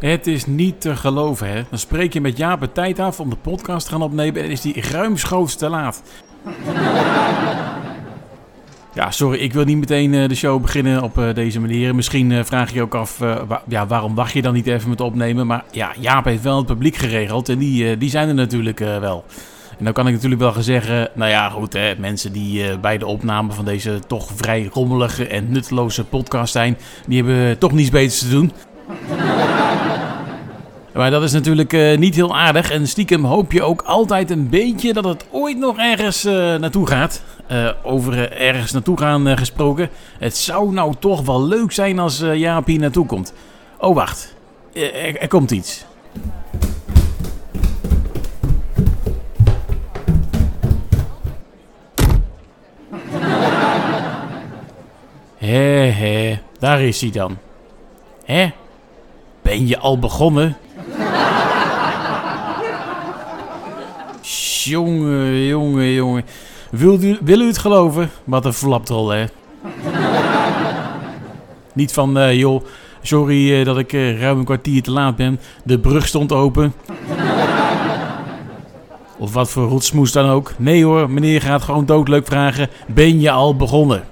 Het is niet te geloven, hè. Dan spreek je met Jaap de tijd af om de podcast te gaan opnemen en is die ruimschoots te laat. Ja, sorry, ik wil niet meteen eh, de show beginnen op eh, deze manier. Misschien eh, vraag je je ook af, ja, waarom wacht je dan niet even met opnemen? Maar ja, Jaap heeft wel het publiek geregeld en die, die zijn er natuurlijk wel. En dan kan ik natuurlijk wel gaan zeggen, nou ja, goed, hè, mensen die bij de opname van deze toch vrij rommelige en nutteloze podcast zijn, die hebben toch niets beters te doen. Maar dat is natuurlijk eh, niet heel aardig. En stiekem hoop je ook altijd een beetje dat het ooit nog ergens eh, naartoe gaat. Eh, over ergens naartoe gaan gesproken. Het zou nou toch wel leuk zijn als Jaap hier naartoe komt. Oh, wacht. Er komt iets. Hé, hé, daar is hij dan. Hè? Ben je al begonnen? Jongen, jongen, jongen. Wil u, wil u het geloven? Wat een flapdrol, hè? Niet van, eh, joh, sorry eh, dat ik eh, ruim een kwartier te laat ben. De brug stond open. of wat voor rotsmoes dan ook. Nee hoor, meneer gaat gewoon doodleuk vragen. Ben je al begonnen?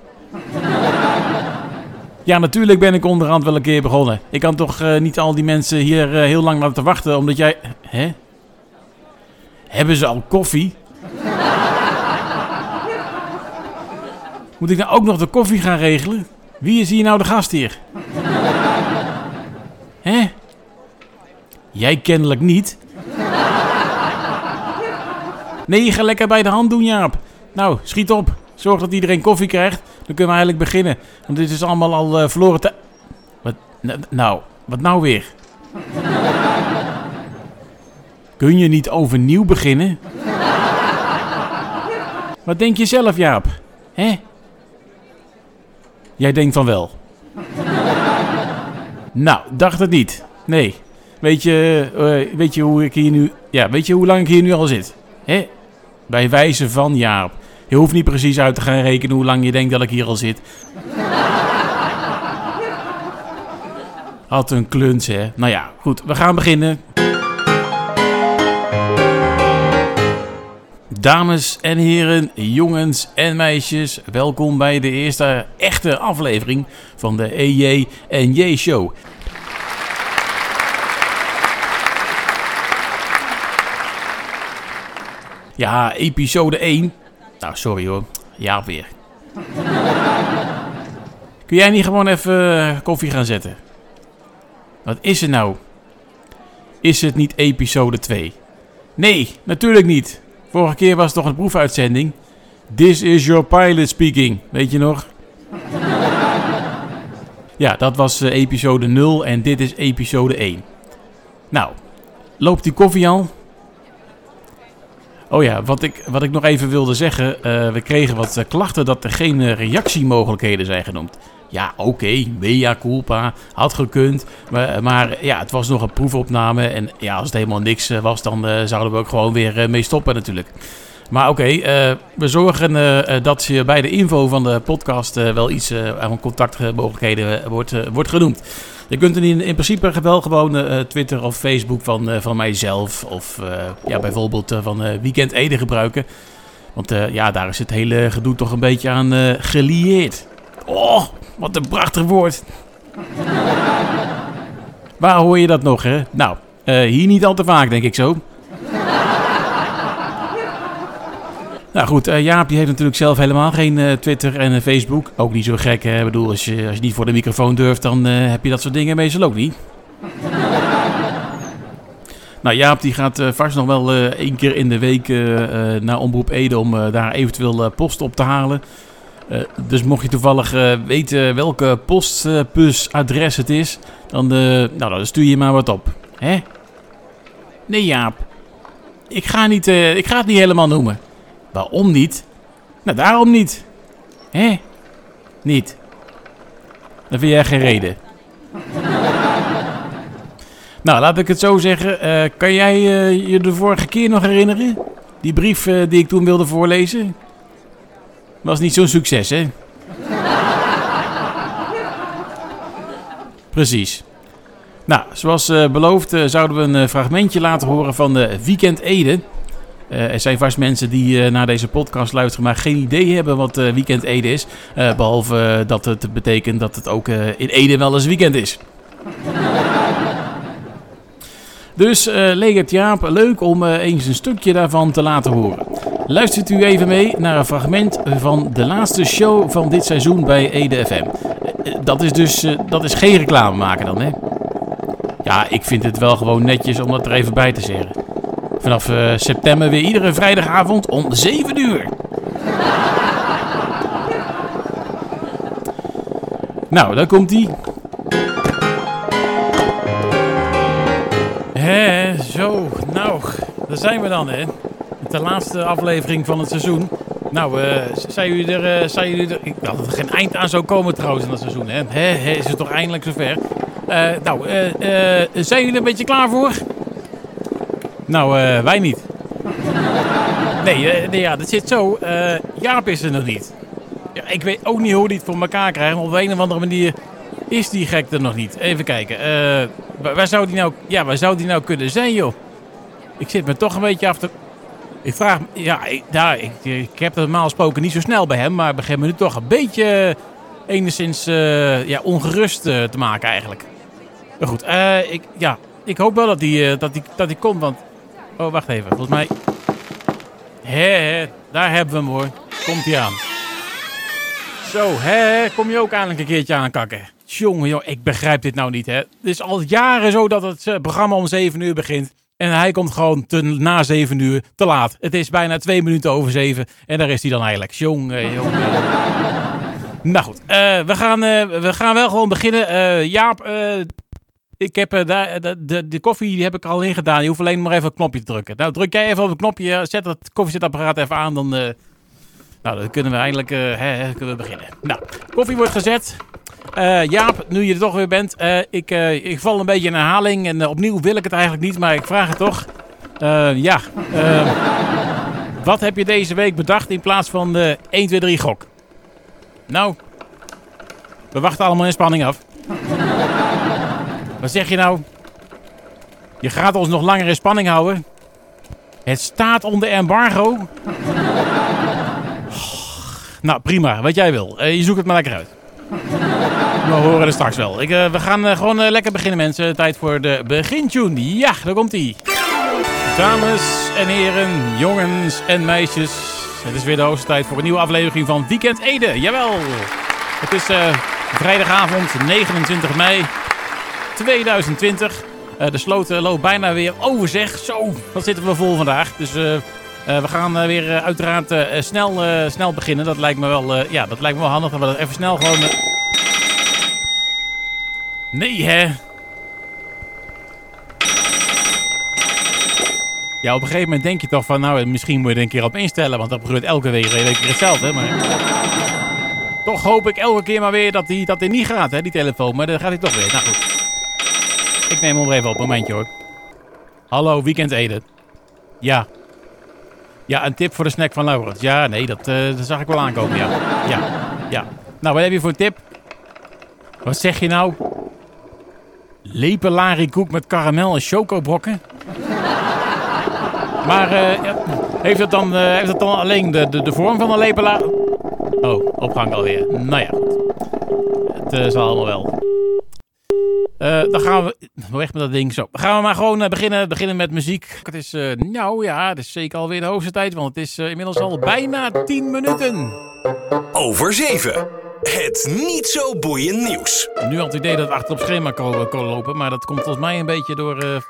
Ja, natuurlijk ben ik onderhand wel een keer begonnen. Ik kan toch eh, niet al die mensen hier eh, heel lang laten wachten omdat jij... Hè? Hebben ze al koffie? Moet ik nou ook nog de koffie gaan regelen? Wie is hier nou de gast hier? Hè? Jij kennelijk niet. Nee, gaat lekker bij de hand doen, Jaap. Nou, schiet op. Zorg dat iedereen koffie krijgt. Dan kunnen we eigenlijk beginnen. Want dit is allemaal al eh, verloren tijd. Wat? Nou, wat nou weer? Kun je niet overnieuw beginnen? Wat denk je zelf, Jaap? Hè? Jij denkt van wel. nou, dacht het niet. Nee. Weet je, eh, weet je hoe ik hier nu... Ja, weet je hoe lang ik hier nu al zit? Hè? Bij wijze van Jaap. Je hoeft niet precies uit te gaan rekenen hoe lang je denkt dat ik hier al zit. Had een kluns, hè. Nou ja, goed. We gaan beginnen. Dames en heren, jongens en meisjes, welkom bij de eerste echte aflevering van de EJ en J Show. Ja, episode 1. Nou, sorry hoor. Ja, weer. Kun jij niet gewoon even eh, koffie gaan zetten? Wat is er nou? Is het niet episode 2? Nee, natuurlijk niet. Vorige keer was het toch een proefuitzending. This is your pilot speaking. Weet je nog? ja, dat was eh, episode 0 en dit is episode 1. Nou, loopt die koffie al? Oh ja, wat ik, wat ik nog even wilde zeggen. eh, we kregen wat eh, klachten dat er geen eh, reactiemogelijkheden zijn genoemd. Ja, oké, mea culpa, had gekund. Maar, maar ja, het was nog een proefopname. En ja, als het helemaal niks was, dan zouden we ook gewoon weer mee stoppen natuurlijk. Maar oké, we zorgen dat je bij de info van de podcast wel iets aan contactmogelijkheden wordt, wordt genoemd. Je kunt er in, in principe wel gewoon eh, Twitter of Facebook van, eh, van mijzelf of eh, ja, bijvoorbeeld van Weekend Ede gebruiken. Want ja, daar is het hele gedoe toch een beetje aan gelieerd. Oh, wat een prachtig woord. Waar hoor je dat nog, hè? Nou, hier niet al te vaak, denk ik zo. Nou goed, eh, Jaap die heeft natuurlijk zelf helemaal geen eh, Twitter en eh, Facebook. Ook niet zo gek, hè? Ik bedoel, als je, als je niet voor de microfoon durft, dan heb je dat soort dingen meestal ook niet. nou, Jaap die gaat vast nog wel één keer in de week naar Omroep Ede om daar eventueel post op te halen. Dus mocht je toevallig weten welke postbusadres het is, dan, nou, dan stuur je maar wat op. Hè? Nee, Jaap. Ik ga, niet, ik ga het niet helemaal noemen. Waarom niet? Nou, daarom niet. Hè? Niet. Dan vind jij geen reden. nou, laat ik het zo zeggen. Eh, kan jij eh, je de vorige keer nog herinneren? Die brief eh, die ik toen wilde voorlezen? Was niet zo'n succes, hè? Precies. Nou, zoals beloofd zouden we een fragmentje laten horen van de Weekend Ede. Er zijn vast mensen die naar deze podcast luisteren, maar geen idee hebben wat Weekend Ede is. behalve dat het betekent dat het ook in Ede wel eens weekend is. dus het Jaap leuk om eens een stukje daarvan te laten horen. Luistert u even mee naar een fragment van de laatste show van dit seizoen bij Ede FM. Dat is dus dat is geen reclame maken dan, hè? Ja, ik vind het wel gewoon netjes om dat er even bij te zeggen. Vanaf uh, september weer iedere vrijdagavond om 7 uur. nou, daar komt hij. Hé, zo, nou, daar zijn we dan, hè. De laatste aflevering van het seizoen. Nou, uh, zijn jullie er, uh, zijn jullie er... Ik dacht dat er geen eind aan zou komen trouwens in dat seizoen, hè. Hè, is het toch eindelijk zover? Nou, zijn jullie er een beetje klaar voor? Nou, wij niet. Nee, nee, ja, dat zit zo. Jaap is er nog niet. Ja, ik weet ook niet hoe hij het voor elkaar krijgt. Maar op een of andere manier is die gek er nog niet. Even kijken. waar, zou die nou, ja, waar zou die nou kunnen zijn, joh? Ik zit me toch een beetje af te... Ik vraag ja, ik, nou, ik, ik heb het normaal gesproken niet zo snel bij hem, maar begin me nu toch een beetje enigszins ja, ongerust te maken eigenlijk. Maar goed, uh, ik, ja, ik hoop wel dat hij uh, dat die, dat die komt. Want. Oh, wacht even. Volgens mij. Hé, daar hebben we hem hoor. Komt hij aan. Zo, hè, kom je ook eindelijk een keertje aankakken. Jongen, joh, ik begrijp dit nou niet, hè. Het is al jaren zo dat het uh, programma om 7 uur begint. En hij komt gewoon na 7 uur te laat. Het is bijna 2 minuten over 7. En daar is hij dan eigenlijk. Jongen, jongen. nou goed, uh, we, gaan, uh, we gaan wel gewoon beginnen. Uh, Jaap, ik heb uh, daar, de, de, de, koffie die heb ik al ingedaan. Je hoeft alleen maar even een knopje te drukken. Nou, druk jij even op het knopje. Zet het koffiezetapparaat even aan. Dan, nou, dan kunnen we eindelijk hè, kunnen we beginnen. Nou, koffie wordt gezet. Jaap, nu je er toch weer bent. ik, ik val een beetje in herhaling. En opnieuw wil ik het eigenlijk niet, maar ik vraag het toch. ja, wat heb je deze week bedacht in plaats van de 1, 2, 3 gok? Nou, we wachten allemaal in spanning af. Wat zeg je nou? Je gaat ons nog langer in spanning houden. Het staat onder embargo. nou, prima. Wat jij wil. Uh, je zoekt het maar lekker uit. We horen er straks wel. Ik, uh, we gaan uh, gewoon lekker beginnen, mensen. Tijd voor de begintune. Ja, daar komt hij. Dames en heren, jongens en meisjes. Het is weer de hoogste tijd voor een nieuwe aflevering van Weekend Ede. Jawel. Het is vrijdagavond 29 mei. 2020. Uh, eh, de sloot loopt bijna weer over zeg. Zo, wat zitten we vol vandaag. Dus uh, uh, we gaan weer uiteraard snel, snel beginnen. Dat lijkt me wel, ja, dat lijkt me wel handig. Dat we dat even snel gewoon... Nee, hè? Ja, op een gegeven moment denk je toch van, nou, misschien moet je er een keer op instellen. Want dat gebeurt elke week, week hetzelfde. Maar toch hoop ik elke keer maar weer dat hij dat die niet gaat, hè, die telefoon. Maar dan gaat hij toch weer. Nou goed. Ik neem hem even op, momentje hoor. Hallo, weekend eten. Ja. Ja, een tip voor de snack van Laurens. Ja, nee, dat, uh, dat zag ik wel aankomen, ja. Ja, ja. Nou, wat heb je voor een tip? Wat zeg je nou? Lepelari koek met karamel en chocobrokken? Maar uh, heeft, het dan, uh, heeft het dan alleen de, de, de vorm van een lepelaar? Oh, opgang alweer. Nou ja. Het zal allemaal wel. Uh, dan gaan we weg met dat ding. Zo, dan gaan we maar gewoon uh, beginnen, beginnen met muziek. Het is, uh, nou ja, het is zeker alweer de hoogste tijd, want het is inmiddels al bijna 10 minuten. Over 7. Het niet zo boeiend nieuws. Nu had het idee dat we achter op schema kon, kon lopen, maar dat komt volgens mij een beetje door,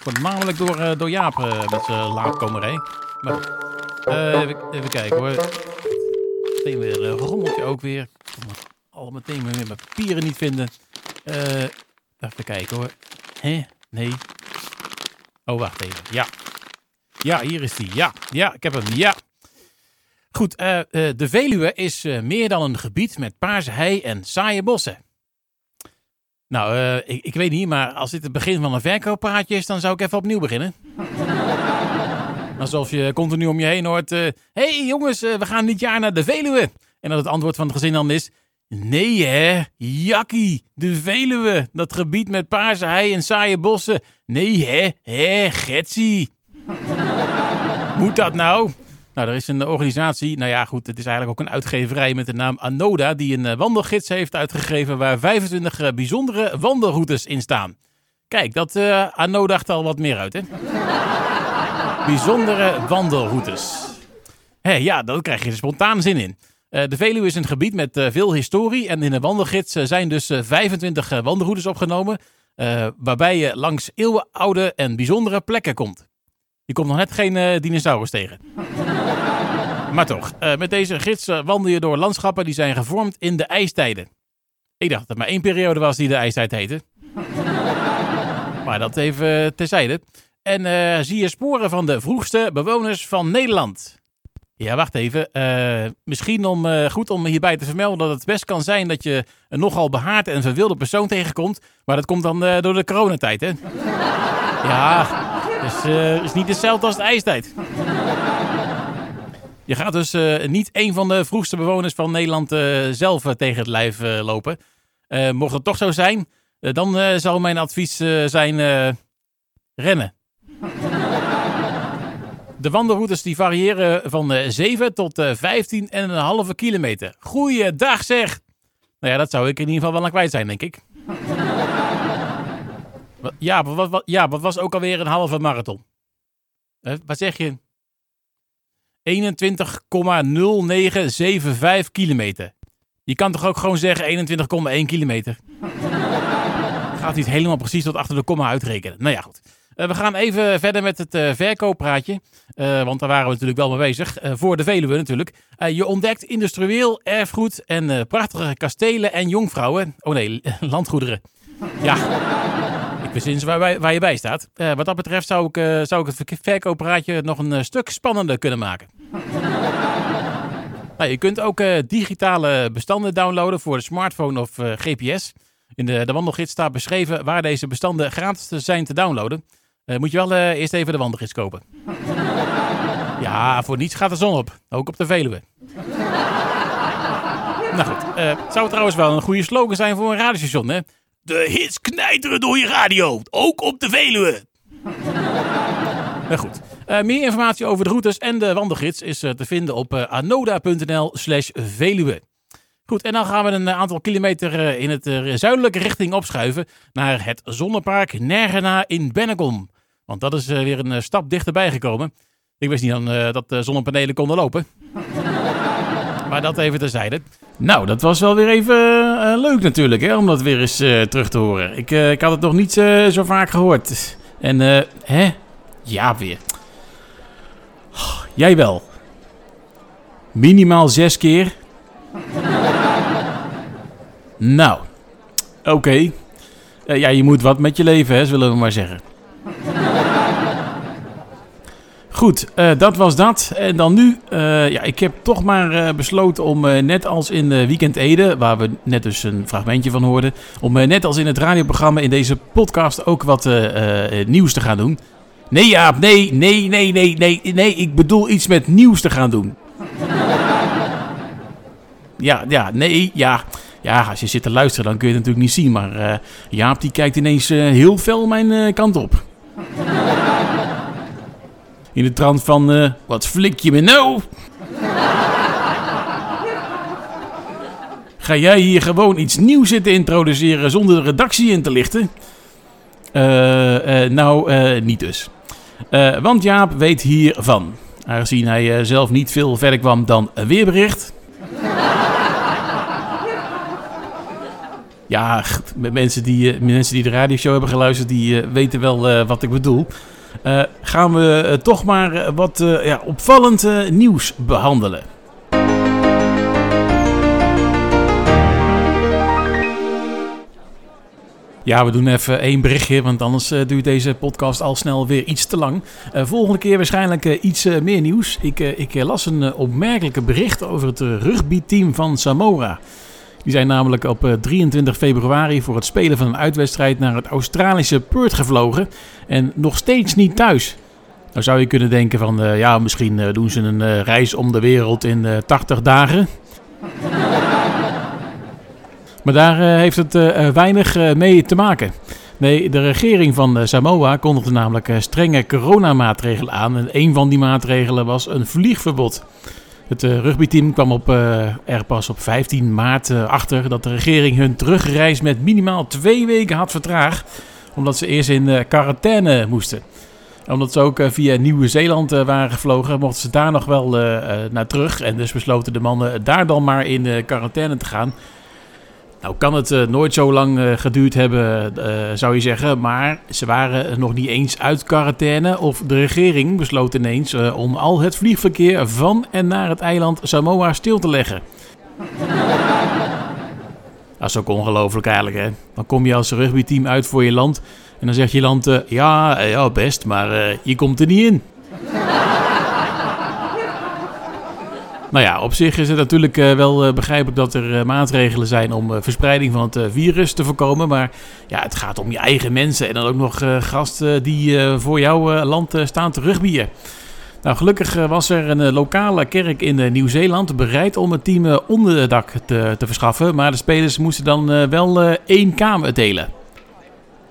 voornamelijk door, door Jaap met zijn laatkomerij. Maar even, even, kijken hoor. Meteen weer een rommeltje ook weer. Al meteen weer mijn papieren niet vinden. Uh, even kijken hoor. Nee. Oh, wacht even. Ja. Ja, hier is die. Ja, ja, ik heb hem. Ja. Goed, uh, uh, de Veluwe is meer dan een gebied met paarse hei en saaie bossen. Nou, ik, ik, weet niet, maar als dit het begin van een verkooppraatje is, dan zou ik even opnieuw beginnen. Alsof je continu om je heen hoort: Hé hey jongens, we gaan dit jaar naar de Veluwe. En dat het antwoord van het gezin dan is: Nee hè, Jakkie, de Veluwe, dat gebied met paarse hei en saaie bossen. Nee hè, hè, Getsie. Moet dat nou? Nou, er is een organisatie, nou ja goed, het is eigenlijk ook een uitgeverij met de naam Anoda, die een eh, wandelgids heeft uitgegeven waar 25 eh, bijzondere wandelroutes in staan. Kijk, dat uh, Anoda dacht al wat meer uit, hè? bijzondere wandelroutes. Hé, ja, daar krijg je er spontaan zin in. De Veluwe is een gebied met veel historie en in de wandelgids zijn dus 25 wandelroutes opgenomen, waarbij je langs eeuwenoude en bijzondere plekken komt. Je komt nog net geen dinosaurus tegen. Maar toch, met deze gids wandel je door landschappen die zijn gevormd in de ijstijden. Ik dacht dat er maar één periode was die de ijstijd heette. maar dat even terzijde. En zie je sporen van de vroegste bewoners van Nederland. Ja, wacht even. Uh, misschien om, goed om hierbij te vermelden dat het best kan zijn dat je een nogal behaard en verwilde persoon tegenkomt. Maar dat komt dan door de coronatijd, hè? ja, dus is niet hetzelfde als de ijstijd. Je gaat dus niet een van de vroegste bewoners van Nederland zelf tegen het lijf lopen. mocht het toch zo zijn, dan zou mijn advies zijn rennen. De wandelroutes die variëren van 7 tot 15 en een halve kilometer. Goeiedag zeg! Nou ja, dat zou ik in ieder geval wel aan kwijt zijn, denk ik. ja, wat, wat, ja, wat was ook alweer een halve marathon? wat zeg je? 21,0975 kilometer. Je kan toch ook gewoon zeggen 21,1 kilometer? Gaat niet helemaal precies tot achter de komma uitrekenen. Nou ja, goed. Uh, we gaan even verder met het uh, verkooppraatje. Uh, want daar waren we natuurlijk wel mee bezig. voor de Veluwe natuurlijk. je ontdekt industrieel erfgoed en prachtige kastelen en jongvrouwen. Oh nee, landgoederen. Ja, ik wist waar, waar je bij staat. wat dat betreft zou ik, zou ik het verkooppraatje nog een stuk spannender kunnen maken. nou, je kunt ook digitale bestanden downloaden voor de smartphone of GPS. In de, de wandelgids staat beschreven waar deze bestanden gratis zijn te downloaden. Uh, moet je wel eerst even de wandelgids kopen. ja, voor niets gaat de zon op. Ook op de Veluwe. nou goed, het zou trouwens wel een goede slogan zijn voor een radiostation, hè? De hits knijteren door je radio, ook op de Veluwe. nou goed, uh, meer informatie over de routes en de wandelgids is uh, te vinden op uh, anoda.nl slash Veluwe. Goed, en dan gaan we een aantal kilometer in het zuidelijke richting opschuiven naar het zonnepark Nergena in Bennekom. Want dat is weer een stap dichterbij gekomen. Ik wist niet dan dat de zonnepanelen konden lopen. maar dat even terzijde. Nou, dat was wel weer even leuk natuurlijk, hè, om dat weer eens terug te horen. Ik, ik had het nog niet zo vaak gehoord. En, hè? Ja, weer. Jij wel. Minimaal zes keer. nou, oké. Ja, je moet wat met je leven, hè, zullen we maar zeggen. Goed, uh, dat was dat. En dan nu, uh, ja, ik heb toch maar besloten om net als in Weekend Ede, waar we net dus een fragmentje van hoorden, om net als in het radioprogramma in deze podcast ook wat nieuws te gaan doen. Nee Jaap, nee, nee, nee, nee, nee, nee, ik bedoel iets met nieuws te gaan doen. Ja, ja, nee, ja. Ja, als je zit te luisteren, dan kun je het natuurlijk niet zien. Maar Jaap die kijkt ineens heel fel mijn kant op. In de trant van, wat flik je me nou? Ga jij hier gewoon iets nieuws zitten introduceren zonder de redactie in te lichten? nou, niet dus. Want Jaap weet hiervan. Aangezien hij zelf niet veel verder kwam dan een weerbericht. ja, mensen die, mensen die de radioshow hebben geluisterd, die weten wel wat ik bedoel. Gaan we toch maar wat ja, opvallend nieuws behandelen. Ja, we doen even één berichtje, want anders duurt deze podcast al snel weer iets te lang. Volgende keer waarschijnlijk iets meer nieuws. Ik, ik las een opmerkelijke bericht over het rugbyteam van Samora. Die zijn namelijk op 23 februari voor het spelen van een uitwedstrijd naar het Australische Perth gevlogen en nog steeds niet thuis. Nou zou je kunnen denken van, ja, misschien doen ze een reis om de wereld in 80 dagen. Maar daar eh, heeft het eh, weinig eh, mee te maken. Nee, de regering van Samoa kondigde namelijk strenge coronamaatregelen aan. En een van die maatregelen was een vliegverbod. Het rugbyteam kwam op, er pas op 15 maart achter dat de regering hun terugreis met minimaal twee weken had vertraagd. Omdat ze eerst in quarantaine moesten omdat ze ook via Nieuw-Zeeland waren gevlogen, mochten ze daar nog wel naar terug. En dus besloten de mannen daar dan maar in quarantaine te gaan. Nou kan het uh, nooit zo lang uh, geduurd hebben, uh, zou je zeggen. Maar ze waren nog niet eens uit quarantaine. Of de regering besloot ineens om al het vliegverkeer van en naar het eiland Samoa stil te leggen. Dat is ook ongelooflijk eigenlijk, hè. Dan kom je als rugbyteam uit voor je land. En dan zegt je land, ja, ja, best, maar je komt er niet in. Nou ja, op zich is het natuurlijk uh, wel uh, begrijpelijk dat er uh, maatregelen zijn om verspreiding van het virus te voorkomen. Maar ja, het gaat om je eigen mensen en dan ook nog gasten die voor jouw land staan te rugbyen. Nou, gelukkig was er een lokale kerk in Nieuw-Zeeland bereid om het team onderdak te, te verschaffen. Maar de spelers moesten dan wel één kamer delen.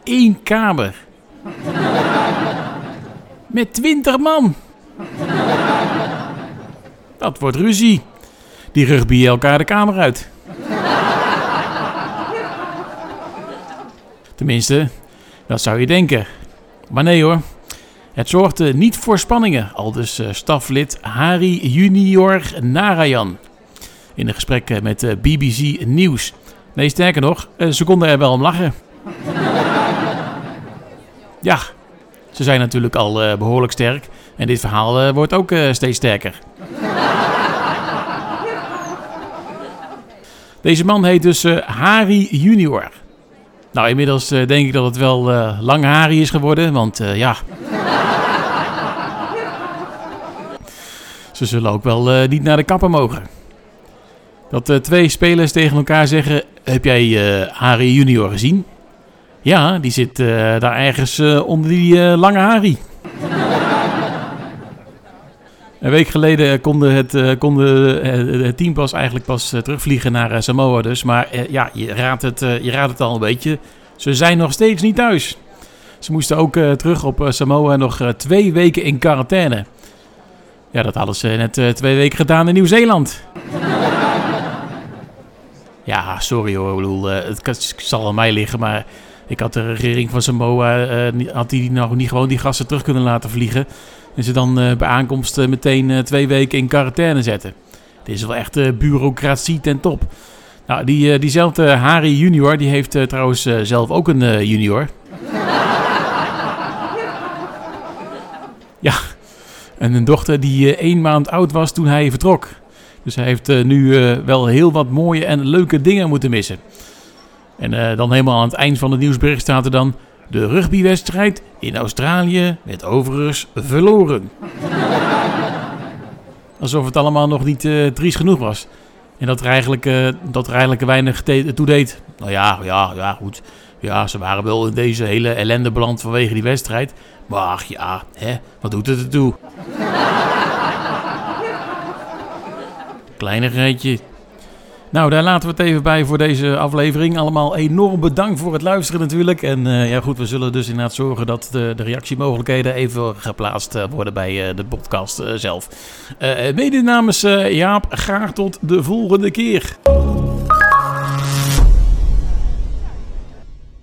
Eén kamer. Met twintig man. Dat wordt ruzie. Die rugby elkaar de kamer uit. Tenminste, dat zou je denken. Maar nee hoor. Het zorgde niet voor spanningen, al dus uh, staflid Hari Junior Narayan. In een gesprek met uh, eh, BBC Nieuws. Nee, sterker nog, ze konden er wel om lachen. ja, ze zijn natuurlijk al behoorlijk sterk. En dit verhaal wordt ook steeds sterker. Deze man heet dus uh, Harry Junior. Nou, inmiddels uh, denk ik dat het wel uh, lang Harry is geworden, want ja. Ze zullen ook wel niet naar de kapper mogen. Dat twee spelers tegen elkaar zeggen: Heb jij Harry Junior gezien? Ja, die zit daar ergens onder die lange Harry. Een week geleden konden het, uh, konden uh, het team pas eigenlijk pas uh, terugvliegen naar Samoa dus. Maar ja, je raadt, het, je raadt het al een beetje. Ze zijn nog steeds niet thuis. Ze moesten ook terug op Samoa nog twee weken in quarantaine. Ja, dat hadden ze net twee weken gedaan in Nieuw-Zeeland. ja, sorry hoor. Ik bedoel, het zal aan mij liggen, maar ik had de regering van Samoa... had die nog niet gewoon die gasten terug kunnen laten vliegen... En ze dan uh, bij aankomst uh, meteen twee weken in quarantaine zetten. Dit is wel echt bureaucratie ten top. Nou, die, diezelfde Harry junior, die heeft trouwens zelf ook een junior. ja, en een dochter die één maand oud was toen hij vertrok. Dus hij heeft nu wel heel wat mooie en leuke dingen moeten missen. En dan helemaal aan het eind van het nieuwsbericht staat er dan... De rugbywedstrijd in Australië werd overigens verloren. Alsof het allemaal nog niet uh, triest genoeg was. En dat er eigenlijk, uh, dat er eigenlijk weinig toe deed. Nou ja, ja, ja, goed. Ja, ze waren wel in deze hele ellende beland vanwege die wedstrijd. Maar ach ja, hè, wat doet het ertoe? Kleinigheidje. Nou, daar laten we het even bij voor deze aflevering. Allemaal enorm bedankt voor het luisteren natuurlijk. En uh, ja goed, we zullen dus inderdaad zorgen dat de, de reactiemogelijkheden even geplaatst uh, worden bij uh, de podcast zelf. mede namens Jaap, graag tot de volgende keer.